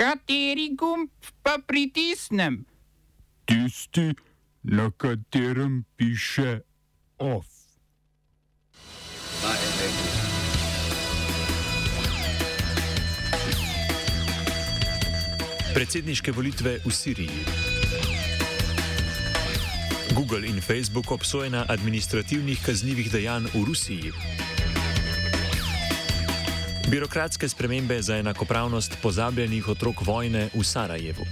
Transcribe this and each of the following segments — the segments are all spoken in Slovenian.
Kateri gumb pa pritisnem? Tisti, na katerem piše OF. Predsedniške volitve v Siriji. Google in Facebook obsojena administrativnih kaznjivih dejanj v Rusiji. Birokratske spremembe za enakopravnost pozabljenih otrok vojne v Sarajevu.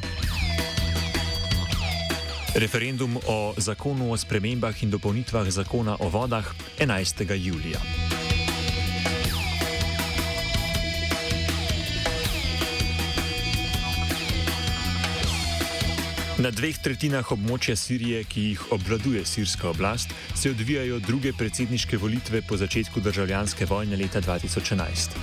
Referendum o zakonu o spremembah in dopolnitvah zakona o vodah 11. julija. Na dveh tretjinah območja Sirije, ki jih obvladuje sirska oblast, se odvijajo druge predsedniške volitve po začetku državljanske vojne leta 2011.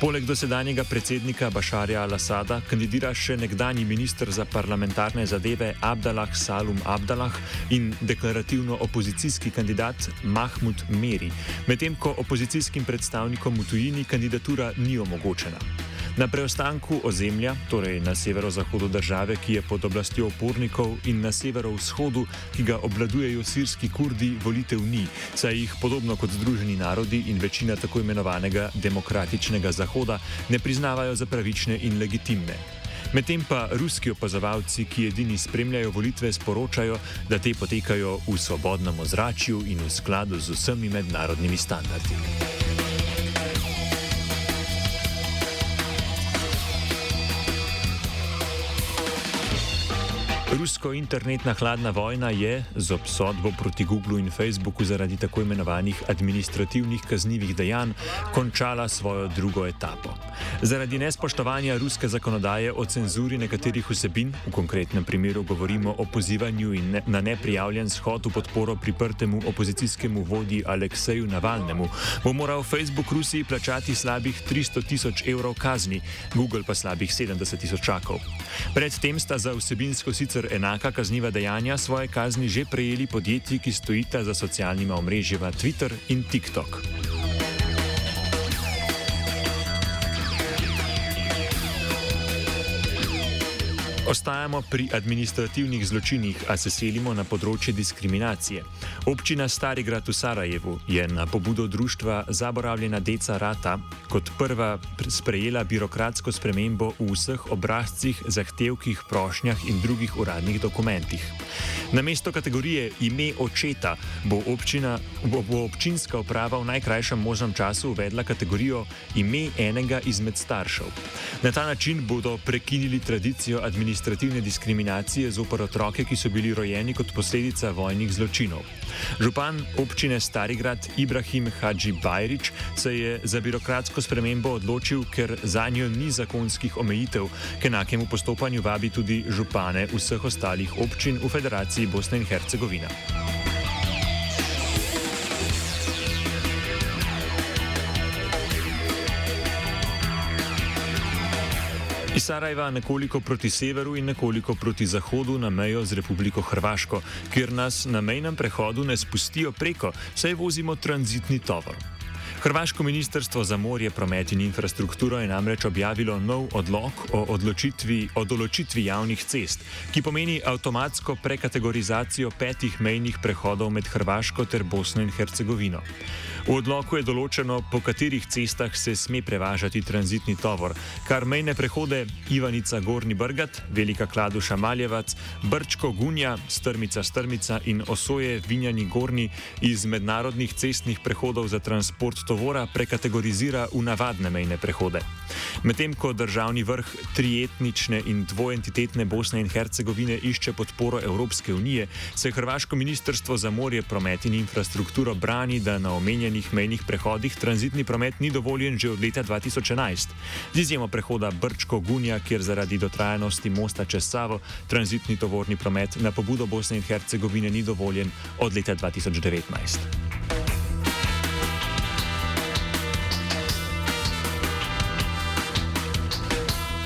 Poleg dosedanjega predsednika Bašarja al-Assada kandidira še nekdani ministr za parlamentarne zadeve Abdalah Salum Abdalah in deklarativno opozicijski kandidat Mahmud Meri, medtem ko opozicijskim predstavnikom v tujini kandidatura ni omogočena. Na preostanku ozemlja, torej na severozahodu države, ki je pod oblastjo upornikov, in na severovzhodu, ki ga obvladujejo sirski kurdi, volitev ni, saj jih podobno kot Združeni narodi in večina tako imenovanega demokratičnega Zahoda ne priznavajo za pravične in legitimne. Medtem pa ruski opazovalci, ki edini spremljajo volitve, sporočajo, da te potekajo v svobodnem ozračju in v skladu z vsemi mednarodnimi standardi. Rusko-internetna hladna vojna je z obsodbo proti Googlu in Facebooku zaradi tako imenovanih administrativnih kaznjivih dejanj končala svojo drugo etapo. Zaradi nespoštovanja ruske zakonodaje o cenzuri nekaterih vsebin, v konkretnem primeru govorimo o pozivanju ne, na neprijavljen shod v podporo priprtemu opozicijskemu vodji Alekseju Navalnemu, bo moral Facebook Rusiji plačati slabih 300 tisoč evrov kazni, Google pa slabih 70 tisočakov. Predtem sta za vsebinsko sicer sicer enaka kazniva dejanja svoje kazni že prejeli podjetji, ki stojita za socialnima omrežjima Twitter in TikTok. Ostajamo pri administrativnih zločinih, a se selimo na področje diskriminacije. Občina Starigrad v Sarajevu je na pobudo društva Zaboravljena Deca Rata kot prva sprejela birokratsko spremembo v vseh obrazcih, zahtevkih, prošnjah in drugih uradnih dokumentih. Na mesto kategorije ime očeta bo, občina, bo, bo občinska uprava v najkrajšem možnem času uvedla kategorijo ime enega izmed staršev. Na ta način bodo prekinili tradicijo administracije administrativne diskriminacije zoper otroke, ki so bili rojeni kot posledica vojnih zločinov. Župan občine Starigrad Ibrahim Hadži Bajrič se je za birokratsko spremembo odločil, ker za njo ni zakonskih omejitev, k enakemu postopanju vabi tudi župane vseh ostalih občin v Federaciji Bosne in Hercegovina. Sarajeva nekoliko proti severu in nekoliko proti zahodu na mejo z Republiko Hrvaško, kjer nas na mejnem prehodu ne spustijo preko, saj vozimo tranzitni tovor. Hrvaško ministrstvo za morje, promet in infrastrukturo je namreč objavilo nov odlog o, o določitvi javnih cest, ki pomeni avtomatsko prekategorizacijo petih mejnih prehodov med Hrvaško ter Bosno in Hercegovino. V odloku je določeno, po katerih cestah se sme prevažati tranzitni tovor, kar mejne prehode Ivanica Gorni Brgat, Velika Kladuša Maljevac, Brčko Gunja, Strmica Strmica in Osoje Vinjani Gorni iz mednarodnih cestnih prehodov za transport tovora prekategorizira v navadne mejne prehode. Medtem ko državni vrh trietnične in dvoentitetne Bosne in Hercegovine išče podporo Evropske unije, se Hrvaško ministrstvo za morje, promet in infrastrukturo brani, da na omenjenih mejnih prehodih tranzitni promet ni dovoljen že od leta 2011. Z izjemo prehoda Brčko-Gunja, kjer zaradi dotrajanosti mosta čez Savo tranzitni tovorni promet na pobudo Bosne in Hercegovine ni dovoljen od leta 2019.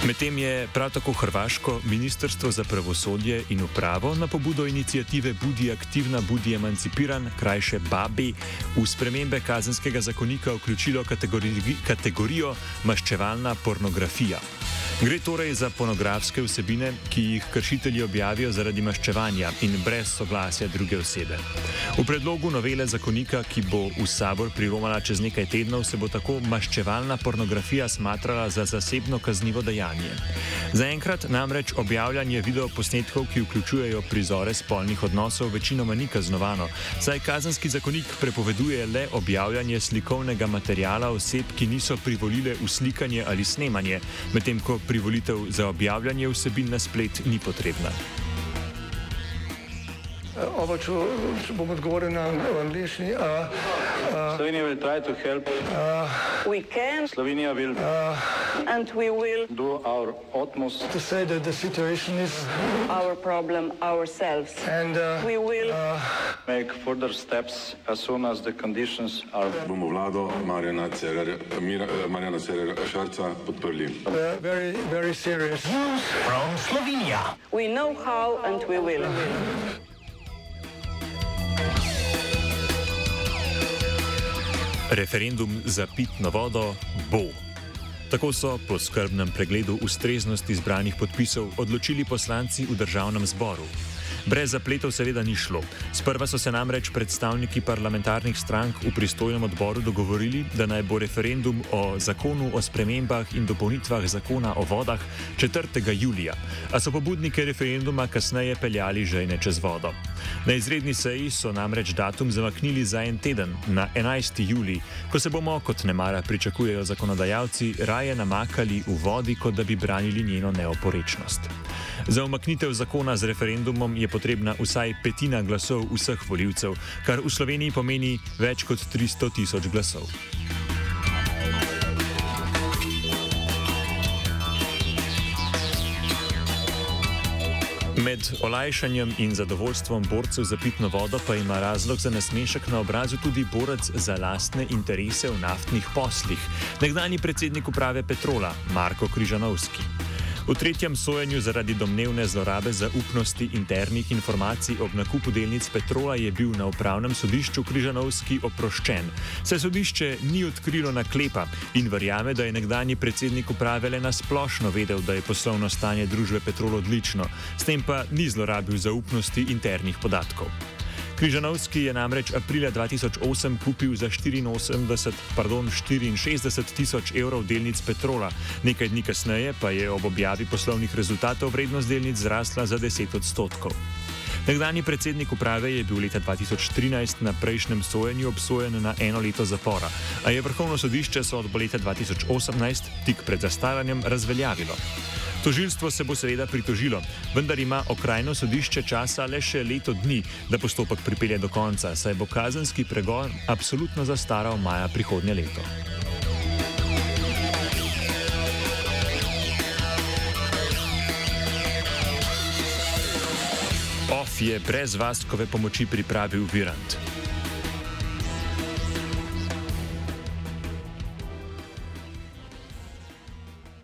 Medtem je prav tako Hrvaško ministrstvo za pravosodje in upravo na pobudo inicijative Budi aktivna, budi emancipiran, krajše Babi, v spremembe kazenskega zakonika vključilo kategori kategorijo maščevalna pornografija. Gre torej za pornografske vsebine, ki jih kršitelji objavijo zaradi maščevanja in brez soglasja druge osebe. V predlogu novele zakonika, ki bo v sabor priromala čez nekaj tednov, se bo tako maščevalna pornografija smatrala za zasebno kaznivo dejanje. Zaenkrat namreč objavljanje videoposnetkov, ki vključujejo prizore spolnih odnosov, večinoma ni kaznovano, saj kazenski zakonik prepoveduje le objavljanje slikovnega materijala oseb, ki niso privolile v slikanje ali snemanje, medtem ko privolitev za objavljanje vsebin na splet ni potrebna. Oba, če, če bom odgovoril na angliški. Slovenija will try to help. We can Slovenija will and we will do our utmost To say that the situation is our problem ourselves. and uh, We will make further steps as soon as the conditions are bomo vlado Marjana Cererja, Mira, eh, Marjana Cererja Šarca podprli. uh, very, very serious. we know how and we will. Referendum za pitno vodo bo. Tako so po skrbnem pregledu ustreznosti zbranih podpisov odločili poslanci v državnem zboru. Brez zapletov seveda ni šlo. Sprva so se namreč predstavniki parlamentarnih strank v pristojnem odboru dogovorili, da naj bo referendum o zakonu o spremembah in dopolnitvah zakona o vodah 4. julija, a so pobudnike referenduma kasneje peljali žejne čez vodo. Na izredni seji so namreč datum zamaknili za en teden, na 11. julij, ko se bomo, kot nemara pričakujejo zakonodajalci, raje namakali v vodi, kot da bi branili njeno neoporečnost. Za omaknitev zakona z referendumom je potrebna vsaj petina glasov vseh voljivcev, kar v Sloveniji pomeni več kot 300 tisoč glasov. Med olajšanjem in zadovoljstvom borcev za pitno vodo pa ima razlog za nasmešek na obrazu tudi borec za lastne interese v naftnih poslih, nekdani predsednik uprave Petrola Marko Križanovski. V tretjem sojenju zaradi domnevne zlorabe zaupnosti internih informacij ob nakupu delnic Petrola je bil na upravnem sodišču Križanovski oproščen. Se sodišče ni odkrilo naklepa in verjame, da je nekdani predsednik uprave le nasplošno vedel, da je poslovno stanje družbe Petrol odlično, s tem pa ni zlorabil zaupnosti internih podatkov. Križanovski je namreč aprila 2008 kupil za 84, pardon, 64 tisoč evrov delnic Petrola, nekaj dni kasneje pa je ob objavi poslovnih rezultatov vrednost delnic zrasla za 10 odstotkov. Nekdani predsednik uprave je bil leta 2013 na prejšnjem sojenju obsojen na eno leto zapora, a je vrhovno sodišče sodbo leta 2018 tik pred zastaranjem razveljavilo. Tožilstvo se bo seveda pritožilo, vendar ima okrajno sodišče časa le še leto dni, da postopek pripelje do konca, saj bo kazenski pregon absolutno zastaral maja prihodnje leto. OF je brez Vaskove pomoči pripravil Virant.